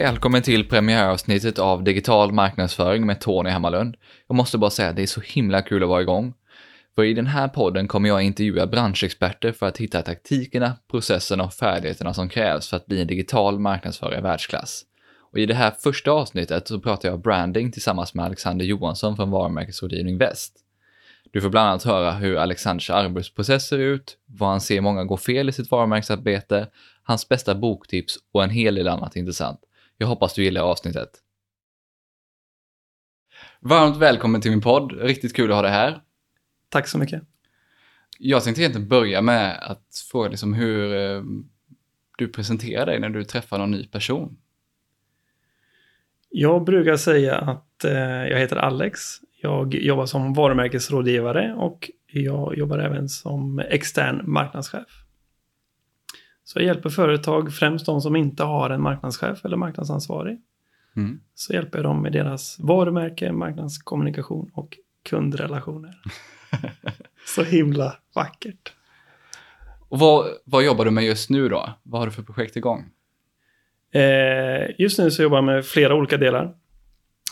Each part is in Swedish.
Välkommen till premiäravsnittet av Digital marknadsföring med Tony Hammarlund. Jag måste bara säga att det är så himla kul att vara igång. För i den här podden kommer jag intervjua branschexperter för att hitta taktikerna, processerna och färdigheterna som krävs för att bli en digital marknadsförare i världsklass. Och i det här första avsnittet så pratar jag branding tillsammans med Alexander Johansson från varumärkesrådgivning Väst. Du får bland annat höra hur Alexanders arbetsprocess ser ut, vad han ser många gå fel i sitt varumärkesarbete, hans bästa boktips och en hel del annat intressant. Jag hoppas du gillar avsnittet. Varmt välkommen till min podd. Riktigt kul att ha dig här. Tack så mycket. Jag tänkte egentligen börja med att fråga liksom hur eh, du presenterar dig när du träffar någon ny person. Jag brukar säga att eh, jag heter Alex. Jag jobbar som varumärkesrådgivare och jag jobbar även som extern marknadschef. Så jag hjälper företag, främst de som inte har en marknadschef eller marknadsansvarig. Mm. Så hjälper jag dem med deras varumärke, marknadskommunikation och kundrelationer. Så himla vackert. Och vad, vad jobbar du med just nu då? Vad har du för projekt igång? Eh, just nu så jobbar jag med flera olika delar.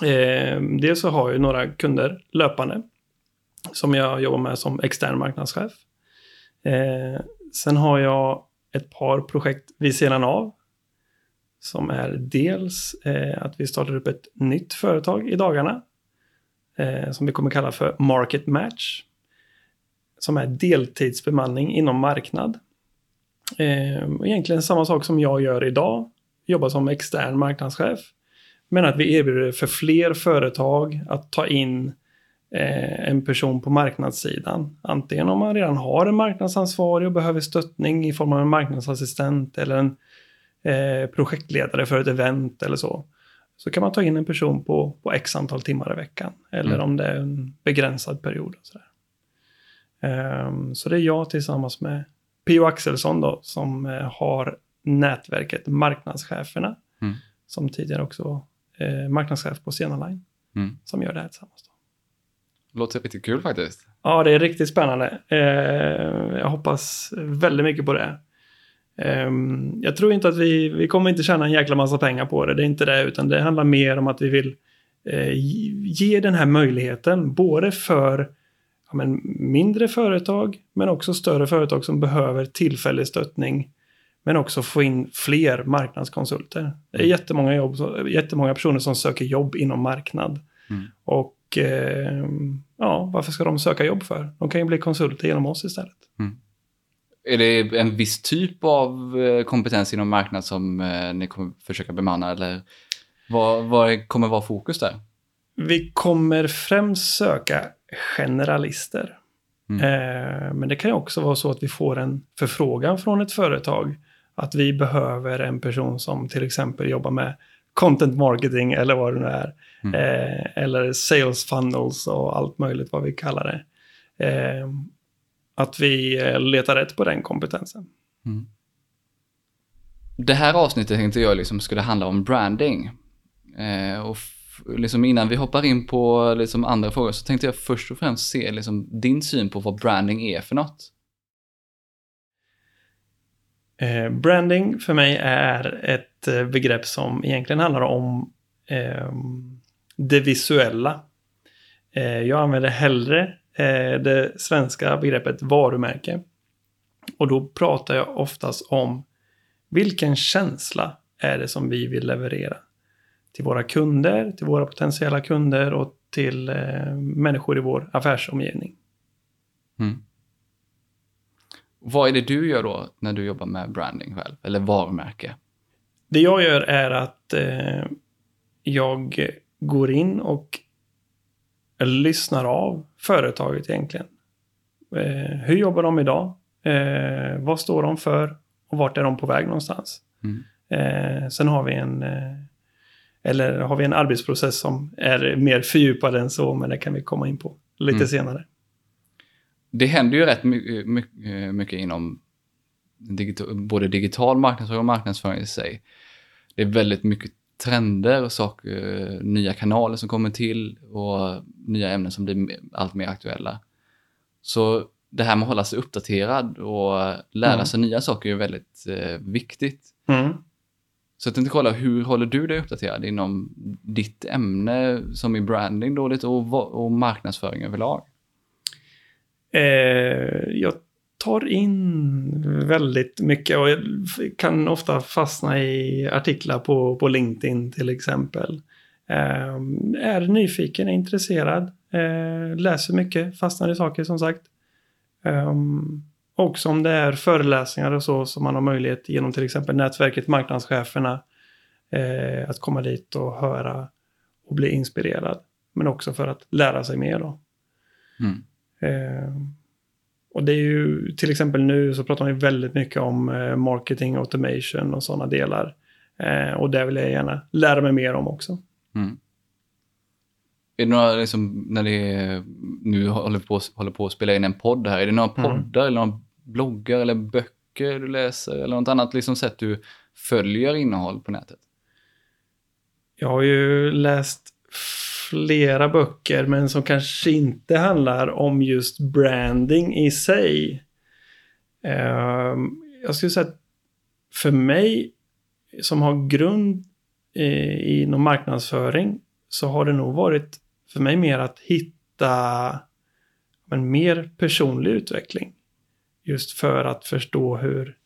Eh, dels så har jag några kunder löpande som jag jobbar med som extern marknadschef. Eh, sen har jag ett par projekt vid sidan av. Som är dels eh, att vi startar upp ett nytt företag i dagarna. Eh, som vi kommer kalla för Market Match. Som är deltidsbemanning inom marknad. Eh, egentligen samma sak som jag gör idag. Jobbar som extern marknadschef. Men att vi erbjuder för fler företag att ta in Eh, en person på marknadssidan. Antingen om man redan har en marknadsansvarig och behöver stöttning i form av en marknadsassistent eller en eh, projektledare för ett event eller så. Så kan man ta in en person på, på x antal timmar i veckan. Eller mm. om det är en begränsad period. Och så, um, så det är jag tillsammans med Pio Axelsson då, som uh, har nätverket Marknadscheferna. Mm. Som tidigare också var uh, marknadschef på Stena Line. Mm. Som gör det här tillsammans. Låter riktigt kul faktiskt. Ja, det är riktigt spännande. Eh, jag hoppas väldigt mycket på det. Eh, jag tror inte att vi, vi kommer inte tjäna en jäkla massa pengar på det. Det är inte det, utan det handlar mer om att vi vill eh, ge den här möjligheten. Både för ja, men, mindre företag, men också större företag som behöver tillfällig stöttning. Men också få in fler marknadskonsulter. Det är mm. jättemånga, jobb, jättemånga personer som söker jobb inom marknad. Mm. Och och eh, ja, varför ska de söka jobb för? De kan ju bli konsulter genom oss istället. Mm. Är det en viss typ av eh, kompetens inom marknad som eh, ni kommer försöka bemanna eller vad, vad kommer vara fokus där? Vi kommer främst söka generalister. Mm. Eh, men det kan ju också vara så att vi får en förfrågan från ett företag att vi behöver en person som till exempel jobbar med content marketing eller vad det nu är. Mm. Eh, eller sales funnels och allt möjligt vad vi kallar det. Eh, att vi eh, letar rätt på den kompetensen. Mm. Det här avsnittet tänkte jag liksom skulle handla om branding. Eh, och liksom innan vi hoppar in på liksom andra frågor så tänkte jag först och främst se liksom din syn på vad branding är för något. Eh, branding för mig är ett eh, begrepp som egentligen handlar om eh, det visuella. Eh, jag använder hellre eh, det svenska begreppet varumärke. Och då pratar jag oftast om vilken känsla är det som vi vill leverera till våra kunder, till våra potentiella kunder och till eh, människor i vår affärsomgivning. Mm. Vad är det du gör då när du jobbar med branding själv, eller varumärke? Det jag gör är att eh, jag går in och lyssnar av företaget egentligen. Eh, hur jobbar de idag? Eh, vad står de för? Och vart är de på väg någonstans? Mm. Eh, sen har vi en eh, eller har vi en arbetsprocess som är mer fördjupad än så, men det kan vi komma in på lite mm. senare. Det händer ju rätt mycket, mycket inom digital, både digital marknadsföring och marknadsföring i sig. Det är väldigt mycket trender och saker, nya kanaler som kommer till och nya ämnen som blir allt mer aktuella. Så det här med att hålla sig uppdaterad och lära mm. sig nya saker är väldigt eh, viktigt. Mm. Så jag tänkte kolla, hur håller du dig uppdaterad inom ditt ämne som är branding då och, och marknadsföring överlag? Eh, jag tar in väldigt mycket och kan ofta fastna i artiklar på, på LinkedIn till exempel. Eh, är nyfiken, är intresserad, eh, läser mycket, fastnar i saker som sagt. Eh, också om det är föreläsningar och så som man har möjlighet genom till exempel nätverket Marknadscheferna eh, att komma dit och höra och bli inspirerad. Men också för att lära sig mer då. Mm. Och det är ju till exempel nu så pratar man ju väldigt mycket om eh, marketing automation och sådana delar. Eh, och det vill jag gärna lära mig mer om också. Mm. Är det några, liksom, när det är, nu håller på, håller på att spela in en podd här, är det några Mm. poddar eller några bloggar eller böcker du läser eller något annat liksom sätt du följer innehåll på nätet? Jag har ju läst flera böcker men som kanske inte handlar om just branding i sig. Ehm, jag skulle säga att för mig som har grund inom marknadsföring så har det nog varit för mig mer att hitta en mer personlig utveckling. Just för att förstå hur,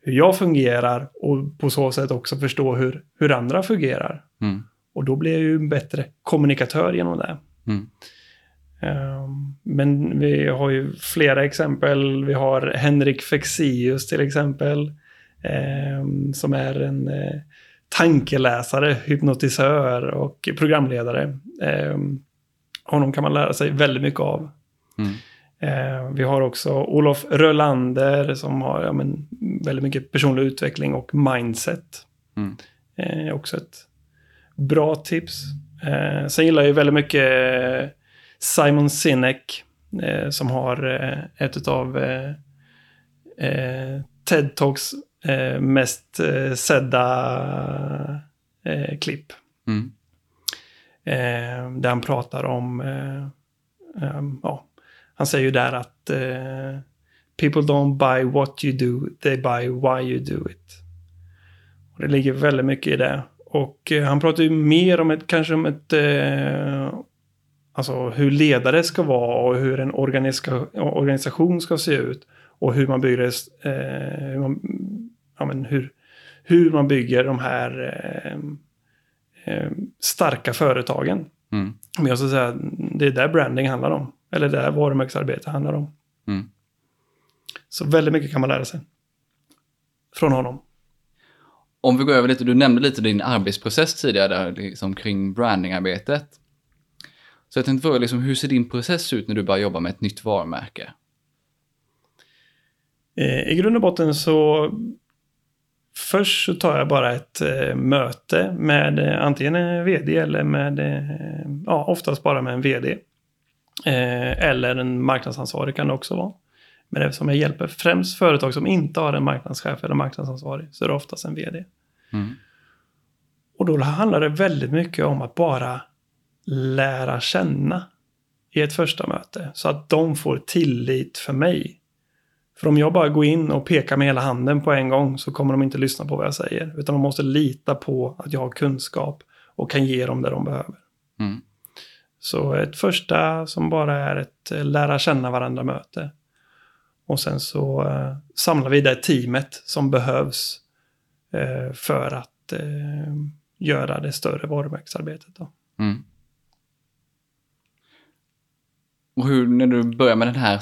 hur jag fungerar och på så sätt också förstå hur, hur andra fungerar. Mm. Och då blir jag ju en bättre kommunikatör genom det. Mm. Ehm, men vi har ju flera exempel. Vi har Henrik Fexeus till exempel. ehm, som är en eh, tankeläsare, hypnotisör och programledare. Ehm, honom kan man lära sig väldigt mycket av. Mm. Eh, vi har också Olof Rölander som har ja, men, väldigt mycket personlig utveckling och mindset. Mm. Eh, också ett bra tips. Eh, sen gillar jag ju väldigt mycket eh, Simon Sinek eh, som har eh, ett av eh, eh, TED Talks eh, mest eh, sedda klipp. Mm. Där han pratar om, eh, eh, ja, han säger ju där att people don't buy what you do, they buy why you do it. Och det ligger väldigt mycket i det. Och eh, han pratar ju mer om ett, kanske om ett, eh, alltså hur ledare ska vara och hur en organiska, organisation ska se ut. Och hur man bygger, eh, hur, man, ja, men hur, hur man bygger de här eh, eh, starka företagen. Mm. Men jag skulle säga att det är där branding handlar om. Eller där varumärkesarbete handlar om. Mm. Så väldigt mycket kan man lära sig. Från honom. Om vi går över lite, du nämnde lite din arbetsprocess tidigare där, liksom kring brandingarbetet. Så jag tänkte fråga, liksom, hur ser din process ut när du börjar jobba med ett nytt varumärke? Eh, I grund och botten så först så tar jag bara ett eh, möte med eh, antingen en vd eller med, ja oftast bara med en vd. Eller en marknadsansvarig kan det också vara. Men eftersom jag hjälper främst företag som inte har en marknadschef eller marknadsansvarig så är det oftast en vd. Mm. Och då handlar det väldigt mycket om att bara lära känna i ett första möte. Så att de får tillit för mig. För om jag bara går in och pekar med hela handen på en gång så kommer de inte lyssna på vad jag säger. Utan de måste lita på att jag har kunskap och kan ge dem det de behöver. Mm. Så ett första som bara är ett eh, lära känna varandra-möte. Och sen så eh, samlar vi det teamet som behövs eh, för att eh, göra det större varumärkesarbetet. Då. Mm. Och hur, när du börjar med den här,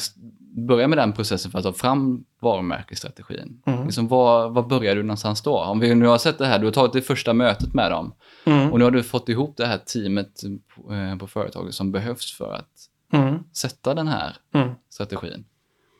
börjar med den processen för att ta fram varumärkesstrategin, Mm. liksom var, var börjar du någonstans då? Om vi nu har sett det här, du har tagit det första mötet med dem Mm. och nu har du fått ihop det här teamet på, eh, på företaget som behövs för att Mm. sätta den här Mm. strategin.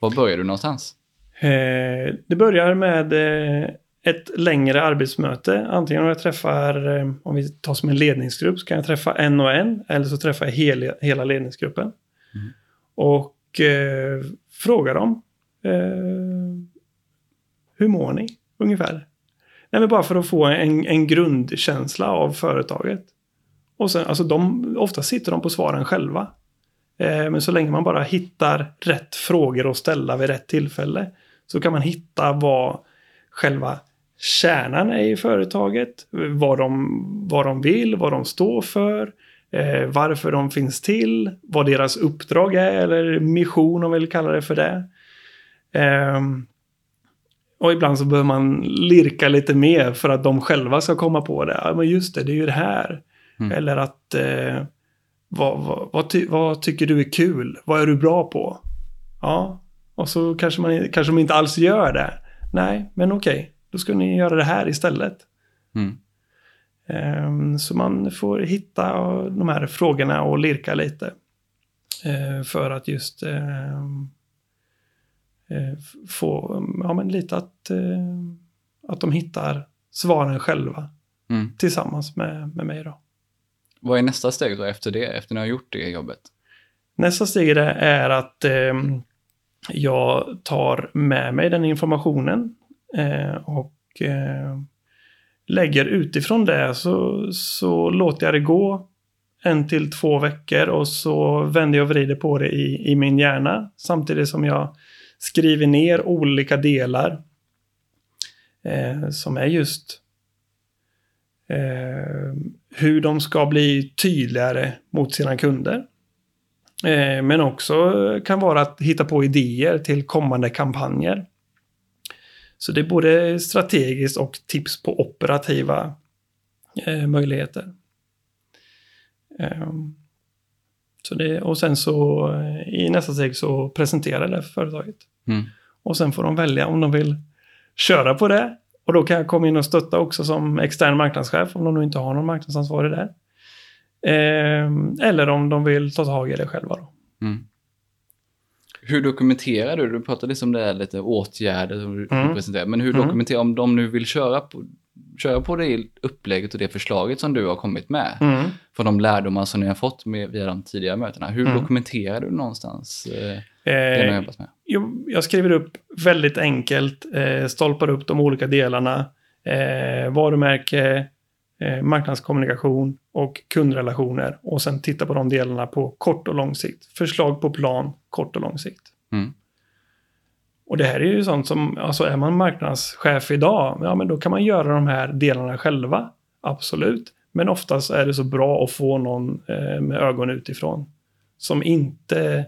Var börjar du någonstans? Eh, det börjar med eh, ett längre arbetsmöte. Antingen om jag träffar, eh, om vi tar som en ledningsgrupp, så kan jag träffa en och en. Eller så träffar jag hela, hela ledningsgruppen. Mm. Och eh, frågar dem. Eh, hur mår ni? Ungefär. Nej, men bara för att få en, en grundkänsla av företaget. Och sen, alltså de, ofta sitter de på svaren själva. Eh, men så länge man bara hittar rätt frågor att ställa vid rätt tillfälle så kan man hitta vad själva kärnan är i företaget, vad de, vad de vill, vad de står för, eh, varför de finns till, vad deras uppdrag är eller mission om vi vill kalla det för det. Eh, och ibland så behöver man lirka lite mer för att de själva ska komma på det. Ja, men just det, det är ju det här. Mm. Eller att eh, vad, vad, vad, ty vad, tycker du är kul? Vad är du bra på? Ja, och så kanske, man, kanske de inte alls gör det. Nej, men okej, okay, då ska ni göra det här istället. Mm. Um, så man får hitta de här frågorna och lirka lite. Uh, för att just uh, uh, få, ja men lite att, att de hittar svaren själva. Mm. Tillsammans med, med mig då. Vad är nästa steg då efter det, efter ni har gjort det jobbet? Nästa steg är att eh, jag tar med mig den informationen eh, och eh, lägger utifrån det så, så låter jag det gå en till två veckor och så vänder jag och vrider på det i, i min hjärna samtidigt som jag skriver ner olika delar eh, som är just eh, hur de ska bli tydligare mot sina kunder. Eh, men också kan vara att hitta på idéer till kommande kampanjer. Så det är både strategiskt och tips på operativa eh, möjligheter. Eh, så det, och sen så eh, i nästa steg så presenterar det för företaget. Mm. Och sen får de välja om de vill köra på det och då kan jag komma in och stötta också som extern marknadschef om de nu inte har någon marknadsansvarig där. Eh, eller om de vill ta tag i det själva. Då. Mm. Hur dokumenterar du? Du pratade liksom om det här lite åtgärder som du mm. presenterar. Men hur mm. dokumenterar, om de nu vill köra på, köra på det upplägget och det förslaget som du har kommit med. Mm. För de lärdomar som ni har fått med, via de tidigare mötena. Hur mm. dokumenterar du någonstans eh, det du har jobbat med? jag skriver upp väldigt enkelt, eh, stolpar upp de olika delarna. Eh, varumärke, eh, marknadskommunikation och kundrelationer. Och sen titta på de delarna på kort och lång sikt. Förslag på plan, kort och lång sikt. Mm. Och det här är ju sånt som, alltså är man marknadschef idag, ja men då kan man göra de här delarna själva. Absolut. Men oftast är det så bra att få någon eh, med ögon utifrån. Som inte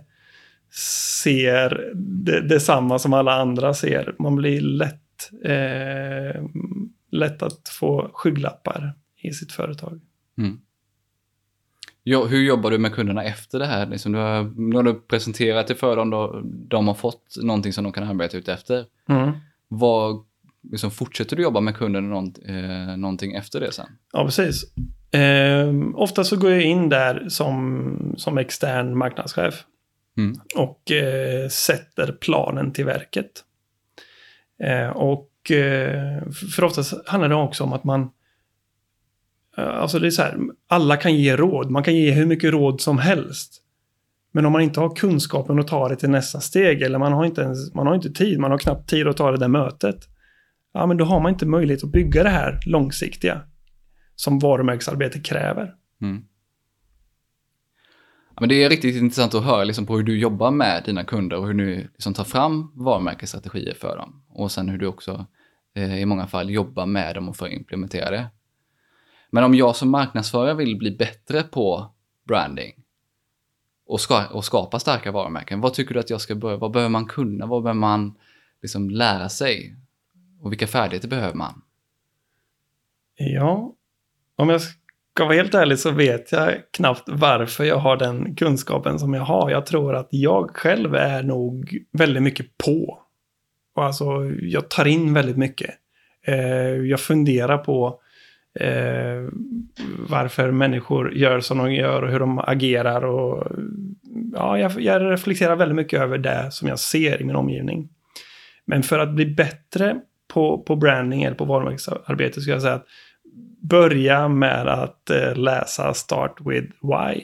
ser det, detsamma som alla andra ser. Man blir lätt, eh, lätt att få skygglappar i sitt företag. Mm. Ja, hur jobbar du med kunderna efter det här? Liksom du, har, nu har du presenterat det för dem, då, de har fått någonting som de kan arbeta ut efter. Mm. Vad, liksom, fortsätter du jobba med kunden nånt, eh, någonting efter det sen? Ja, precis. Eh, ofta så går jag in där som, som extern marknadschef. Mm. Och eh, sätter planen till verket. Eh, och Eh, för oftast handlar det också om att man eh, Alltså det är så här, alla kan ge råd. Man kan ge hur mycket råd som helst. Men om man inte har kunskapen att ta det till nästa steg eller man har inte, ens, man har inte tid, man har knappt tid att ta det där mötet. Ja, men då har man inte möjlighet att bygga det här långsiktiga som varumärkesarbete kräver. Mm. men det är riktigt intressant att höra liksom, på hur du jobbar med dina kunder och hur du liksom, tar fram varumärkesstrategier för dem. Och sen hur du också eh, i många fall jobba med dem och få implementera det. Men om jag som marknadsförare vill bli bättre på branding och, ska, och skapa starka varumärken, vad tycker du att jag ska börja? Vad behöver man kunna? Vad behöver man liksom lära sig? Och vilka färdigheter behöver man? Ja, om jag ska vara helt ärlig så vet jag knappt varför jag har den kunskapen som jag har. Jag tror att jag själv är nog väldigt mycket på. Och alltså, jag tar in väldigt mycket. Eh, jag funderar på eh, varför människor gör som de gör och hur de agerar. Och, ja, jag, jag reflekterar väldigt mycket över det som jag ser i min omgivning. Men för att bli bättre på, på branding eller på varumärkesarbete skulle jag säga att börja med att eh, läsa Start with Why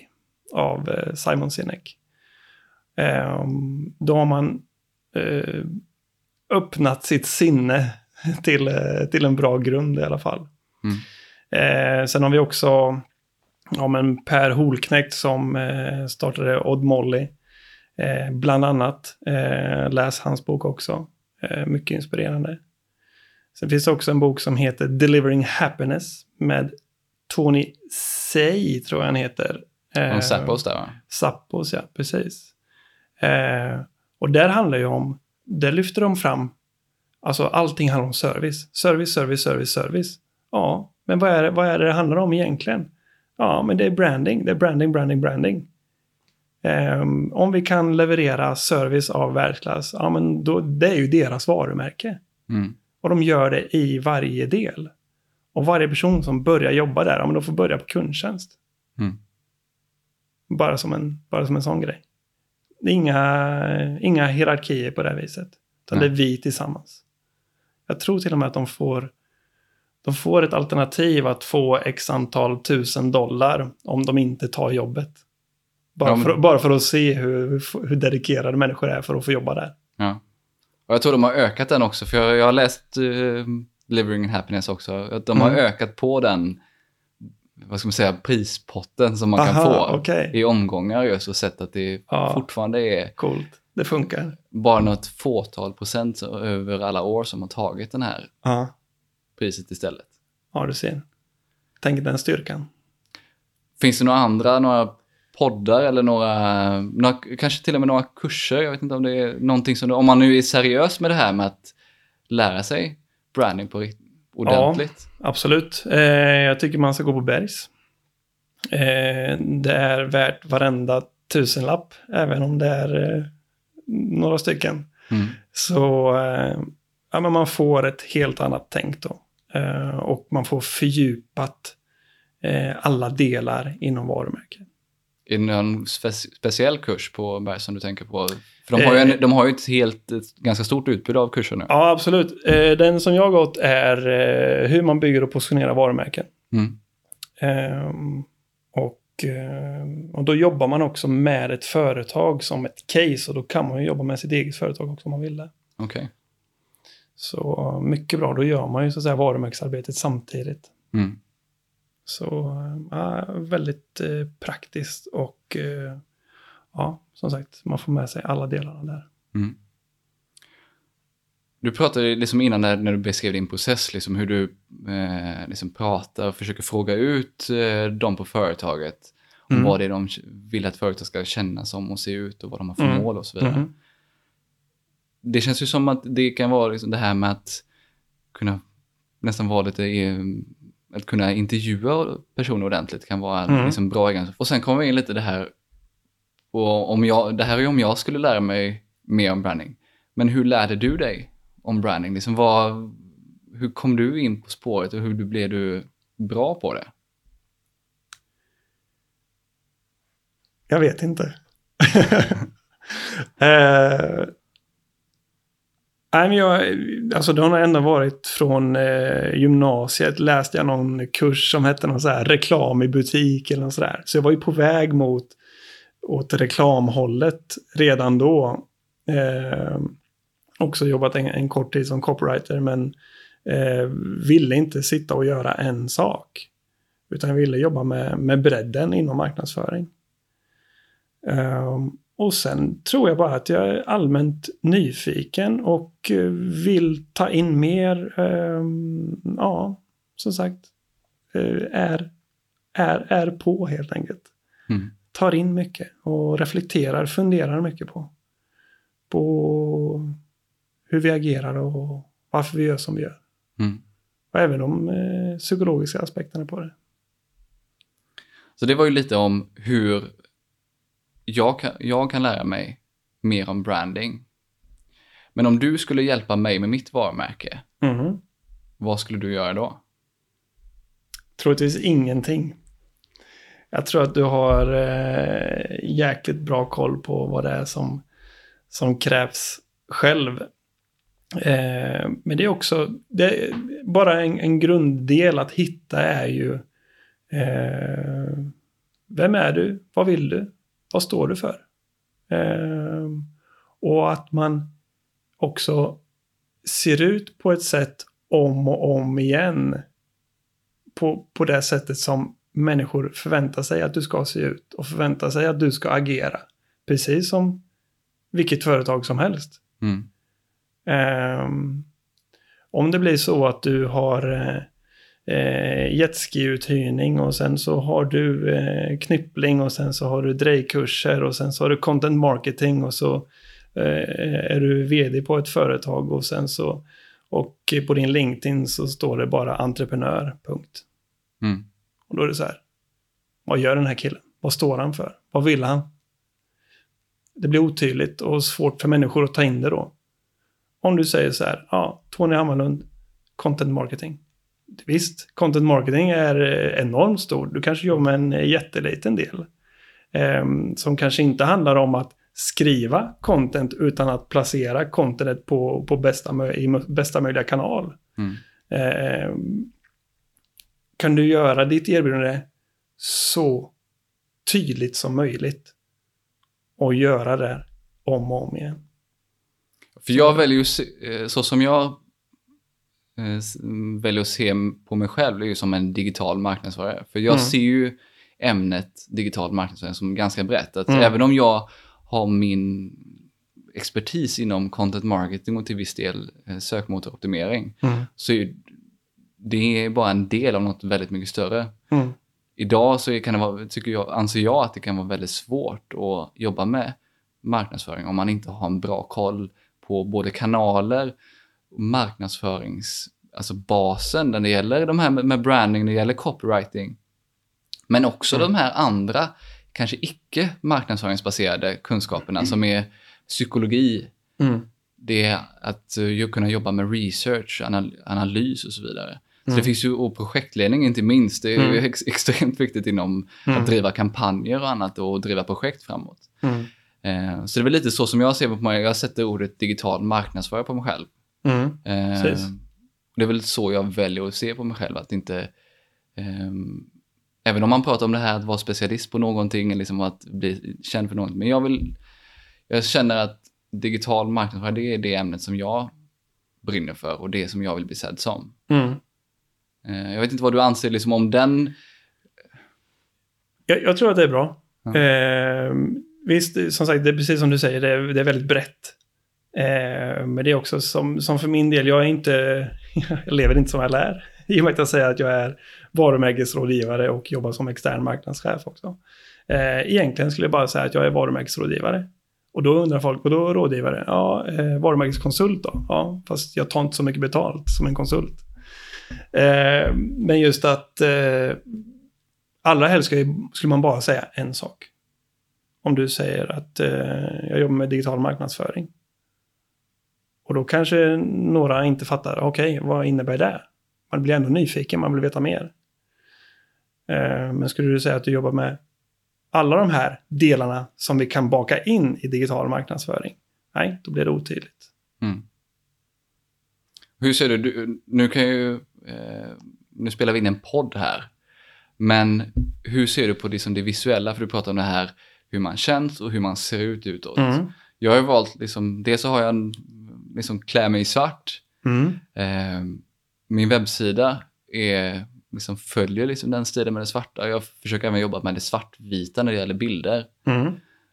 av eh, Simon Sinek. Eh, då har man eh, öppnat sitt sinne till, eh, till en bra grund i alla fall. Mm. Eh, sen har vi också ja, men Per Holknekt som eh, startade Odd Molly. Eh, bland annat. Eh, läs hans bok också. Eh, mycket inspirerande. Sen finns det också en bok som heter Delivering Happiness med Tony Say, tror jag han heter. Eh, Zappos där va? Zappos, ja, precis. Och där handlar ju om, där lyfter de fram, alltså allting handlar om service. Service, service, service, service. Ja, men vad är, det, vad är det det handlar om egentligen? Ja, men det är branding, det är branding, branding, branding. Ehm, om vi kan leverera service av världsklass, ja men då, det är ju deras varumärke. Mm. Och de gör det i varje del. Och varje person som börjar jobba där, ja men de får börja på kundtjänst. Mm. Bara som en, bara som en sån grej. Det är inga, inga hierarkier på det viset. Utan Nej. det är vi tillsammans. Jag tror till och med att de får, de får ett alternativ att få x antal tusen dollar om de inte tar jobbet. Bara, Ja, men- för, bara för att se hur, hur dedikerade människor är för att få jobba där. Ja. Och jag tror de har ökat den också, för jag, jag har läst uh, Living in Happiness också. De har Mm. ökat på den, vad ska man säga, prispotten som man kan Aha, få okej. i omgångar just och sett att det Ja. fortfarande är Coolt. Det funkar. bara något fåtal procent över alla år som har tagit den här Ja, priset istället. ja du ser. Tänk den styrkan. Finns det några andra, några poddar eller några, några, kanske till och med några kurser? Jag vet inte om det är någonting som, om man nu är seriös med det här med att lära sig branding på ordentligt. Absolut. Eh, jag tycker man ska gå på Bergs. Eh, det är värt varenda tusenlapp, även om det är eh, några stycken. Mm. Så eh, ja, men man får ett helt annat tänk då. Eh, och man får fördjupat eh, alla delar inom varumärket. Är det någon spe- speciell kurs på Berg som du tänker på? För de har ju, en, de har ju ett helt, ett ganska stort utbud av kurser nu. Ja, absolut. Eh, den som jag har gått är eh, hur man bygger och positionerar varumärken. Mm. Ehm, och, och då jobbar man också med ett företag som ett case och då kan man ju jobba med sitt eget företag också om man vill det. Okej. Så mycket bra, då gör man ju så att säga varumärkesarbetet samtidigt. Mm. Så ja, väldigt eh, praktiskt och eh, ja, som sagt, man får med sig alla delarna där. Mm. Du pratade liksom innan när, när du beskrev din process, liksom hur du eh, liksom pratar och försöker fråga ut eh, dem på företaget. Om Mm. vad det är de vill att företaget ska känna som och se ut och vad de har för Mm. mål och så vidare. Mhm. Det känns ju som att det kan vara liksom det här med att kunna nästan vara lite, eh, att kunna intervjua personer ordentligt kan vara en Mm. liksom bra egenskap. Och sen kommer vi in lite det här, och om jag, det här är ju om jag skulle lära mig mer om branding. Men hur lärde du dig om branding? Liksom vad, hur kom du in på spåret och hur du blev du bra på det? Jag vet inte. eh, nej, men jag, alltså det har nog ändå varit från eh, gymnasiet. Läste jag någon kurs som hette någon så här reklam i butik eller något sådär. Så jag var ju på väg mot åt reklamhållet redan då. Eh, också jobbat en, en kort tid som copywriter men eh, ville inte sitta och göra en sak. Utan jag ville jobba med, med bredden inom marknadsföring. Ehm, och sen tror jag bara att jag är allmänt nyfiken och eh, vill ta in mer. ehm, ja, som sagt. eh, är, är, är på helt enkelt. Mm. Tar in mycket och reflekterar, funderar mycket på. På hur vi agerar och varför vi gör som vi gör. Mm. Och även de eh, psykologiska aspekterna på det. Så det var ju lite om hur jag kan, jag kan lära mig mer om branding. Men om du skulle hjälpa mig med mitt varumärke, Mhm. vad skulle du göra då? Troligtvis ingenting. Jag tror att du har eh, jäkligt bra koll på vad det är som, som krävs själv. Eh, men det är också, det är bara en, en grunddel att hitta är ju eh, vem är du? Vad vill du? Vad står du för? Eh, och att man också ser ut på ett sätt om och om igen på, på det sättet som människor förväntar sig att du ska se ut och förväntar sig att du ska agera. Precis som vilket företag som helst. Mm. Ehm, Om det blir så att du har eh, jetski-uthyrning och sen så har du eh, knyppling och sen så har du drejkurser och sen så har du content marketing och så eh, är du vd på ett företag och sen så och på din LinkedIn så står det bara entreprenör, punkt. Mm. Och då är det så här, vad gör den här killen? Vad står han för? Vad vill han? Det blir otydligt och svårt för människor att ta in det då. Om du säger så här, ja, Tony Hammarlund, content marketing. Visst, content marketing är eh, enormt stor. Du kanske jobbar med en jätteliten del. Eh, som kanske inte handlar om att skriva content utan att placera contentet på, på bästa, i bästa möjliga kanal. Mm. Eh, kan du göra ditt erbjudande så tydligt som möjligt och göra det om och om igen. För jag väljer ju, eh, så som jag eh, väljer att se på mig själv, är ju som en digital marknadsförare. För jag mm. ser ju ämnet digital marknadsföring som ganska brett. Att mm. även om jag har min expertis inom content marketing och till viss del eh, sökmotoroptimering, mm. så är det bara en del av något väldigt mycket större. Mm idag så kan det vara, tycker jag, anser jag att det kan vara väldigt svårt att jobba med marknadsföring om man inte har en bra koll på både kanaler marknadsförings, alltså basen när det gäller de här med branding, när det gäller copywriting. Men också mm. de här andra, kanske icke marknadsföringsbaserade kunskaperna mm. som är psykologi. Mm. Det är att uh, kunna jobba med research, anal analys och så vidare. Så det mm. finns ju, och projektledning inte minst, det är mm. ex extremt viktigt inom mm. att driva kampanjer och annat och driva projekt framåt. Mm. Eh, så det är väl lite så som jag ser på mig, jag sätter ordet digital marknadsförare på mig själv. Mm. Eh, det är väl så jag väljer att se på mig själv, att inte eh, Även om man pratar om det här att vara specialist på någonting, liksom att bli känd för någonting. Men jag vill, jag känner att digital marknadsföring, det är det ämnet som jag brinner för och det som jag vill bli sedd som. Mm. Eh, jag vet inte vad du anser liksom om den. Jag, jag tror att det är bra. Ja. Eh, visst, som sagt, det är precis som du säger, det är, det är väldigt brett. Eh, men det är också som, som för min del, jag är inte, jag lever inte som jag lär. I och med att jag säger att jag är varumärkesrådgivare och jobbar som extern marknadschef också. Eh, egentligen skulle jag bara säga att jag är varumärkesrådgivare. Och då undrar folk, och då rådgivare? Ja, eh, varumärkeskonsult då? Ja, fast jag tar inte så mycket betalt som en konsult. Eh, men just att eh, allra helst skulle, skulle man bara säga en sak. Om du säger att eh, jag jobbar med digital marknadsföring. Och då kanske några inte fattar, okej, okay, vad innebär det? Man blir ändå nyfiken, man vill veta mer. Eh, men skulle du säga att du jobbar med alla de här delarna som vi kan baka in i digital marknadsföring? Nej, då blir det otydligt. Mm. Hur ser du, nu kan ju eh, nu spelar vi in en podd här, men hur ser du på det, som det visuella? För du pratar om det här hur man känns och hur man ser ut utåt. Mm. Jag har ju valt, liksom, dels så har jag en, liksom klär mig i svart. Mm. Eh, min webbsida är, liksom följer liksom den stilen med det svarta. Jag försöker även jobba med det svartvita när det gäller bilder. Mm.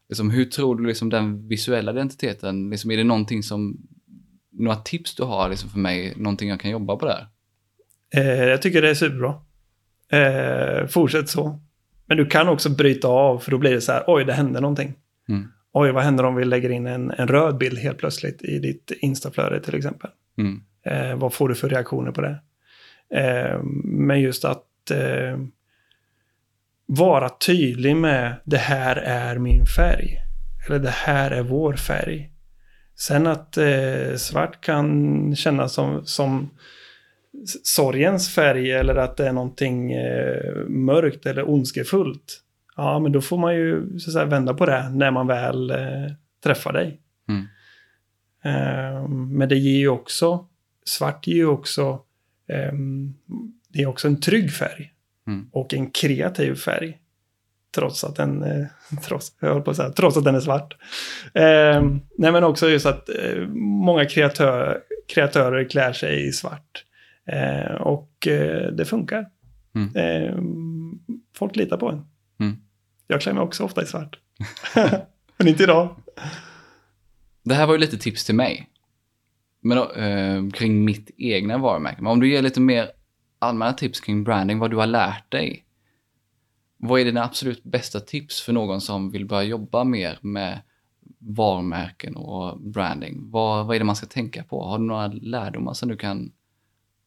Liksom, hur tror du liksom den visuella identiteten, liksom, är det någonting som, några tips du har liksom, för mig, någonting jag kan jobba på där? Eh, jag tycker det är superbra. Eh, fortsätt så. Men du kan också bryta av, för då blir det så här, oj, det hände någonting. Mm. Oj, vad händer om vi lägger in en, en röd bild helt plötsligt i ditt Instaflöde till exempel? Mm. Eh, vad får du för reaktioner på det? Eh, men just att eh, vara tydlig med det här är min färg. Eller det här är vår färg. Sen att eh, svart kan kännas som, som sorgens färg eller att det är någonting eh, mörkt eller ondskefullt. Ja, men då får man ju så säga, vända på det när man väl eh, träffar dig. Mm. Eh, men det ger ju också, svart ger ju också, ehm, det är också en trygg färg. Mm. Och en kreativ färg. Trots att den, eh, trots, jag på att säga, trots att den är svart. Ehm, nej men också just att eh, många kreatör, kreatörer klär sig i svart. Eh, och eh, det funkar. Mm. Eh, folk litar på en. Mm. Jag klär mig också ofta i svart. Men inte idag. Det här var ju lite tips till mig. Men då, eh, kring mitt egna varumärke. Men om du ger lite mer allmänna tips kring branding, vad du har lärt dig. Vad är dina absolut bästa tips för någon som vill börja jobba mer med varumärken och branding? Vad, vad är det man ska tänka på? Har du några lärdomar som du kan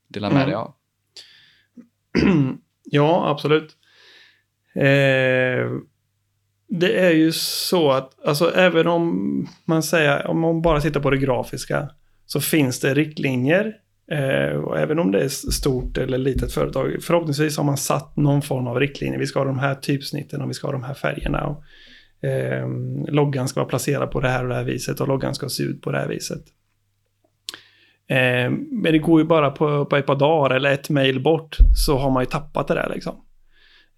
dela med Mm. dig av? Ja, absolut. Eh, det är ju så att, alltså även om man säger, om man bara tittar på det grafiska, så finns det riktlinjer. Eh, och även om det är stort eller litet företag, förhoppningsvis har man satt någon form av riktlinjer. Vi ska ha de här typsnitten och vi ska ha de här färgerna. Och, eh, loggan ska vara placerad på det här och det här viset och loggan ska se ut på det här viset. Eh, men det går ju bara på, på ett par dagar eller ett mail bort så har man ju tappat det där liksom.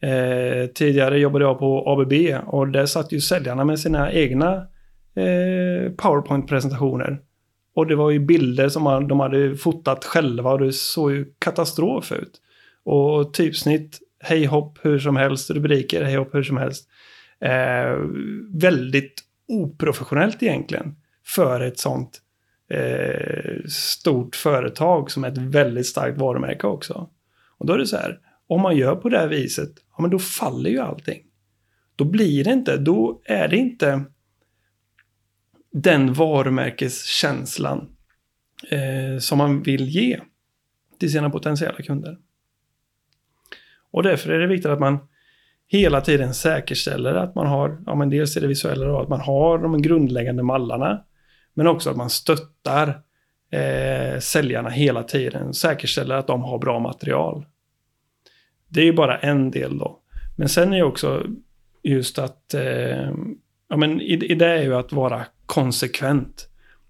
Eh, tidigare jobbade jag på ABB och där satt ju säljarna med sina egna eh, PowerPoint-presentationer. Och det var ju bilder som man, de hade fotat själva och det såg ju katastrof ut. Och typsnitt, hej hopp hur som helst, rubriker, hej hopp hur som helst. Eh, väldigt oprofessionellt egentligen för ett sånt eh, stort företag som är ett väldigt starkt varumärke också. Och då är det så här, om man gör på det här viset, ja men då faller ju allting. Då blir det inte, då är det inte den varumärkeskänslan eh, som man vill ge till sina potentiella kunder. Och därför är det viktigt att man hela tiden säkerställer att man har, ja men dels är det visuella då, att man har de grundläggande mallarna, men också att man stöttar eh, säljarna hela tiden, säkerställer att de har bra material. Det är ju bara en del då. Men sen är ju också just att, eh, ja men i, i det är ju att vara konsekvent.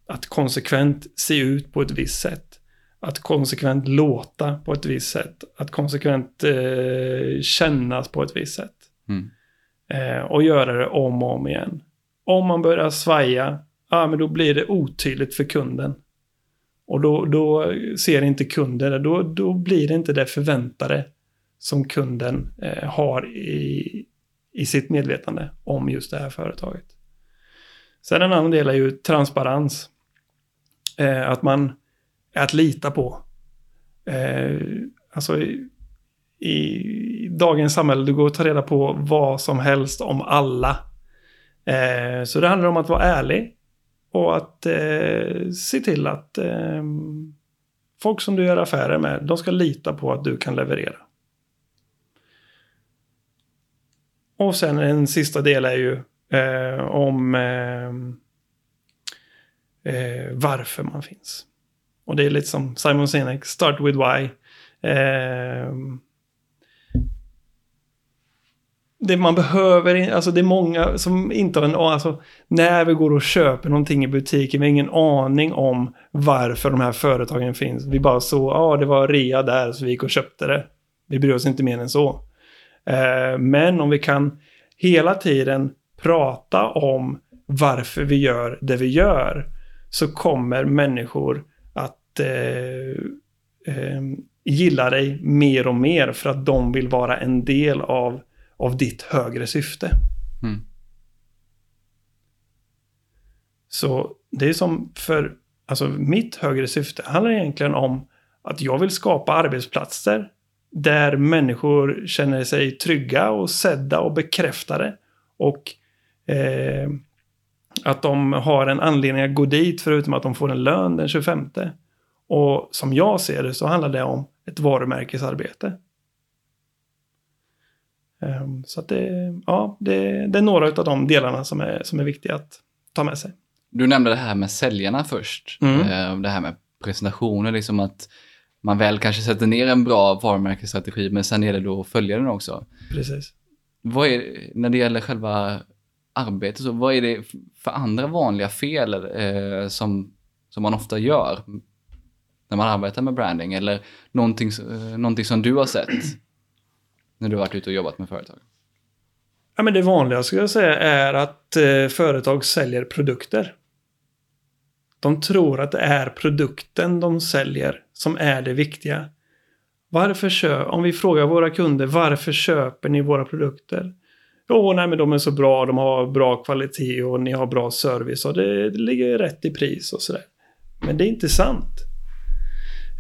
Att konsekvent se ut på ett visst sätt. Att konsekvent låta på ett visst sätt. Att konsekvent eh, kännas på ett visst sätt. Mm. Eh, och göra det om och om igen. Om man börjar svaja, ja men då blir det otydligt för kunden. Och då, då ser inte kunden det, då, då blir det inte det förväntade som kunden eh, har i, i sitt medvetande om just det här företaget. Sen en annan del är ju transparens. Eh, att man är att lita på. Eh, alltså i, i dagens samhälle, du går att ta reda på vad som helst om alla. Eh, så det handlar om att vara ärlig och att eh, se till att eh, folk som du gör affärer med, de ska lita på att du kan leverera. Och sen en sista del är ju eh, om eh, eh, varför man finns. Och det är lite som Simon Sinek, start with why. Eh, det man behöver, alltså det är många som inte har en aning, alltså när vi går och köper någonting i butiken, vi har ingen aning om varför de här företagen finns. Vi bara så, ja det var rea där så vi gick och köpte det. Vi bryr oss inte mer än så. Eh, men om vi kan hela tiden prata om varför vi gör det vi gör så kommer människor att eh, eh, gilla dig mer och mer för att de vill vara en del av, av ditt högre syfte. Mm. Så det är som för, alltså mitt högre syfte handlar egentligen om att jag vill skapa arbetsplatser där människor känner sig trygga och sedda och bekräftade. Och eh, att de har en anledning att gå dit förutom att de får en lön den 25. Och som jag ser det så handlar det om ett varumärkesarbete. Ehm, Så att det, ja, det, det är några av de delarna som är, som är viktiga att ta med sig. Du nämnde det här med säljarna först. Mm. Eh, Det här med presentationer, liksom att man väl kanske sätter ner en bra varumärkesstrategi, men sen är det då att följa den också. Precis. Vad är, när det gäller själva arbetet, så vad är det för andra vanliga fel eh, som, som man ofta gör när man arbetar med branding? Eller någonting, eh, någonting som du har sett när du har varit ute och jobbat med företag? Ja, men det vanliga skulle jag säga är att eh, företag säljer produkter. De tror att det är produkten de säljer som är det viktiga. Varför köper, om vi frågar våra kunder, varför köper ni våra produkter? Jo, nej men de är så bra, de har bra kvalitet och ni har bra service och det, det ligger rätt i pris och sådär. Men det är inte sant.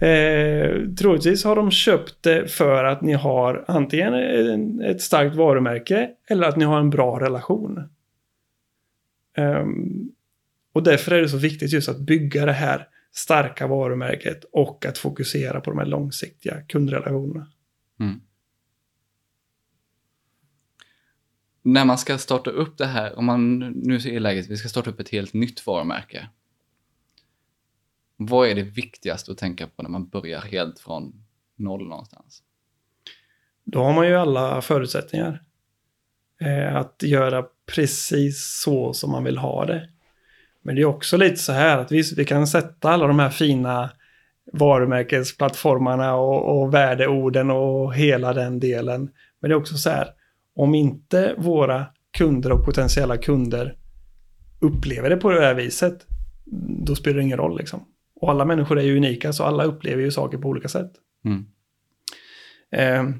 Eh, troligtvis har de köpt det för att ni har antingen ett starkt varumärke eller att ni har en bra relation. Eh, och därför är det så viktigt just att bygga det här starka varumärket och att fokusera på de här långsiktiga kundrelationerna. Mm. När man ska starta upp det här, om man nu är läget, vi ska starta upp ett helt nytt varumärke. Vad är det viktigaste att tänka på när man börjar helt från noll någonstans? Då har man ju alla förutsättningar. Eh, att göra precis så som man vill ha det. Men det är också lite så här att visst, vi kan sätta alla de här fina varumärkesplattformarna och, och värdeorden och hela den delen. Men det är också så här, om inte våra kunder och potentiella kunder upplever det på det här viset, då spelar det ingen roll liksom. Och alla människor är ju unika, så alla upplever ju saker på olika sätt. Mm. Eh,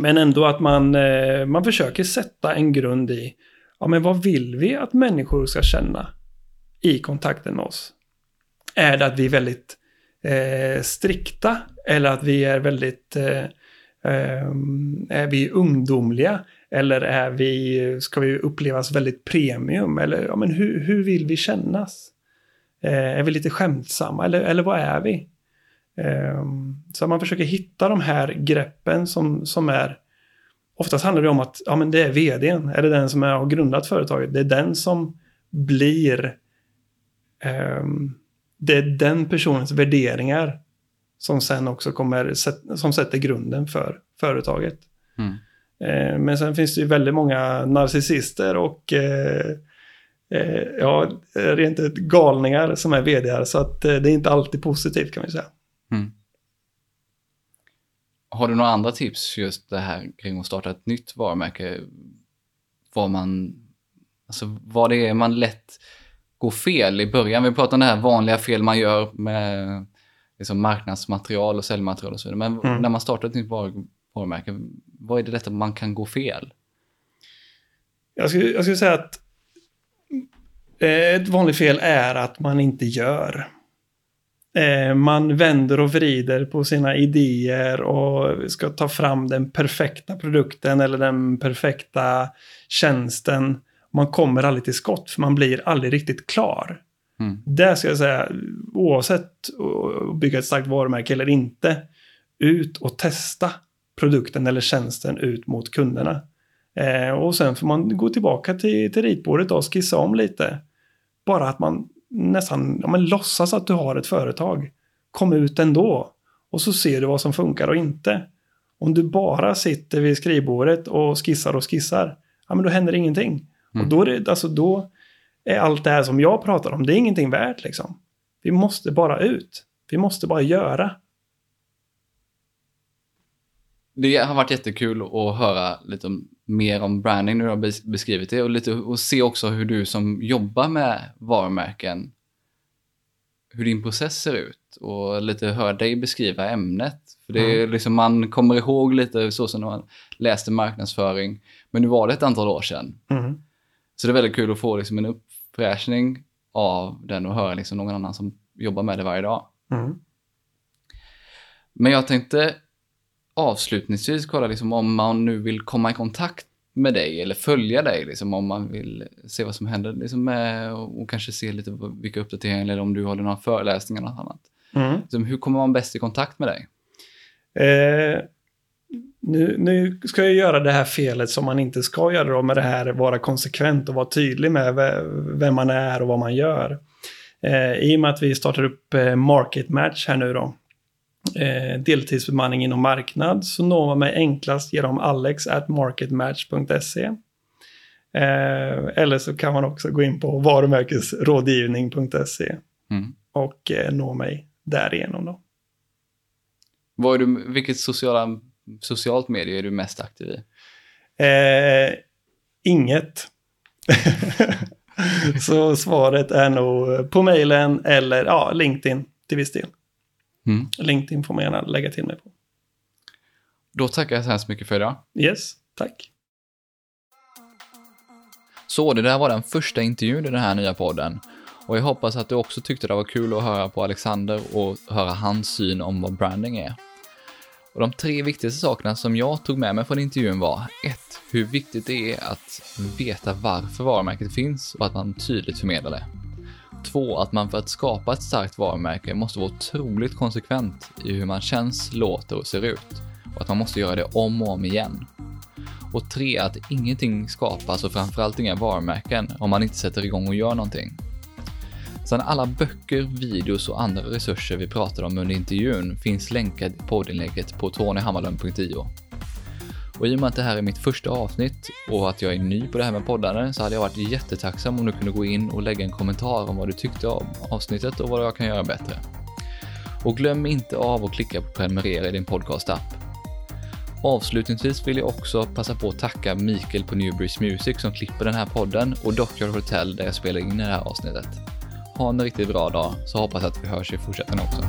men ändå att man, eh, man försöker sätta en grund i, ja men vad vill vi att människor ska känna i kontakten med oss? Är det att vi är väldigt eh, strikta eller att vi är väldigt, eh, eh, är vi ungdomliga? Eller är vi, ska vi upplevas väldigt premium? Eller ja, men hur, hur vill vi kännas? Eh, är vi lite skämtsamma eller, eller vad är vi? Ehm, så man försöker hitta de här greppen som, som är Oftast handlar det om att ja, men det är vdn, eller den som har grundat företaget. Det är den som blir... Um, det är den personens värderingar som sen också kommer, som sätter grunden för företaget. Mm. Uh, men sen finns det ju väldigt många narcissister och uh, uh, ja, rent ut galningar som är vd så att det är inte alltid positivt kan vi säga. Mm. Har du några andra tips just det här kring att starta ett nytt varumärke? Vad man, alltså vad det är man lätt går fel i början. Vi pratar om det här vanliga fel man gör med liksom marknadsmaterial och säljmaterial och så vidare. Men mm. när man startar ett nytt varumärke, vad är det att man kan gå fel? Jag skulle, jag skulle säga att eh, ett vanligt fel är att man inte gör. Eh, man vänder och vrider på sina idéer och ska ta fram den perfekta produkten eller den perfekta tjänsten. Man kommer aldrig till skott för man blir aldrig riktigt klar. Mm. Det ska jag säga, oavsett att bygga ett starkt varumärke eller inte, ut och testa produkten eller tjänsten ut mot kunderna. Eh, och sen får man gå tillbaka till, till ritbordet och skissa om lite. Bara att man nästan ja, men låtsas att du har ett företag. Kom ut ändå. Och så ser du vad som funkar och inte. Om du bara sitter vid skrivbordet och skissar och skissar, ja men då händer ingenting. Mm. Och då är, det, alltså, då är allt det här som jag pratar om, det är ingenting värt liksom. Vi måste bara ut. Vi måste bara göra. Det har varit jättekul att höra lite mer om branding du har beskrivit det och, lite, och se också hur du som jobbar med varumärken, hur din process ser ut och lite höra dig beskriva ämnet. För det är mm. liksom, man kommer ihåg lite så som man läste marknadsföring, men nu var det ett antal år sedan. Mm. Så det är väldigt kul att få liksom en uppfräschning av den och höra liksom någon annan som jobbar med det varje dag. Mm. Men jag tänkte avslutningsvis kolla liksom, om man nu vill komma i kontakt med dig eller följa dig, liksom, om man vill se vad som händer liksom, med, och kanske se lite vilka uppdateringar eller om du håller några föreläsningar eller något annat. Mm. Liksom, hur kommer man bäst i kontakt med dig? Eh, nu, nu, ska jag göra det här felet som man inte ska göra då med det här, vara konsekvent och vara tydlig med vem man är och vad man gör. Eh, I och med att vi startar upp eh, Market Match här nu då, eh, deltidsbemanning inom marknad så når man mig enklast genom alex.marketmatch.se. Eh, eller så kan man också gå in på varumärkesrådgivning.se mm. och eh, nå mig därigenom. Då. Vad är du, vilket sociala, socialt medie är du mest aktiv i? Eh, inget. så svaret är nog på mejlen eller ja, LinkedIn till viss del. Mm. LinkedIn får man gärna lägga till mig på. Då tackar jag så hemskt mycket för idag. Yes, tack. Så det där var den första intervjun i den här nya podden. Och jag hoppas att du också tyckte det var kul att höra på Alexander och höra hans syn om vad branding är. Och de tre viktigaste sakerna som jag tog med mig från intervjun var 1. Hur viktigt det är att veta varför varumärket finns och att man tydligt förmedlar det. 2. Att man för att skapa ett starkt varumärke måste vara otroligt konsekvent i hur man känns, låter och ser ut. Och att man måste göra det om och om igen. Och 3. Att ingenting skapas och framförallt inga varumärken om man inte sätter igång och gör någonting. Sen alla böcker, videos och andra resurser vi pratade om under intervjun finns länkade i poddinlägget på tonyhammarlund.io. Och i och med att det här är mitt första avsnitt och att jag är ny på det här med poddande så hade jag varit jättetacksam om du kunde gå in och lägga en kommentar om vad du tyckte om avsnittet och vad jag kan göra bättre. Och glöm inte av att klicka på prenumerera i din podcast-app. Avslutningsvis vill jag också passa på att tacka Mikael på Newbreeze Music som klipper den här podden och Dockyard Hotel där jag spelar in det här avsnittet. Ha en riktigt bra dag så hoppas jag att vi hörs i fortsättningen också.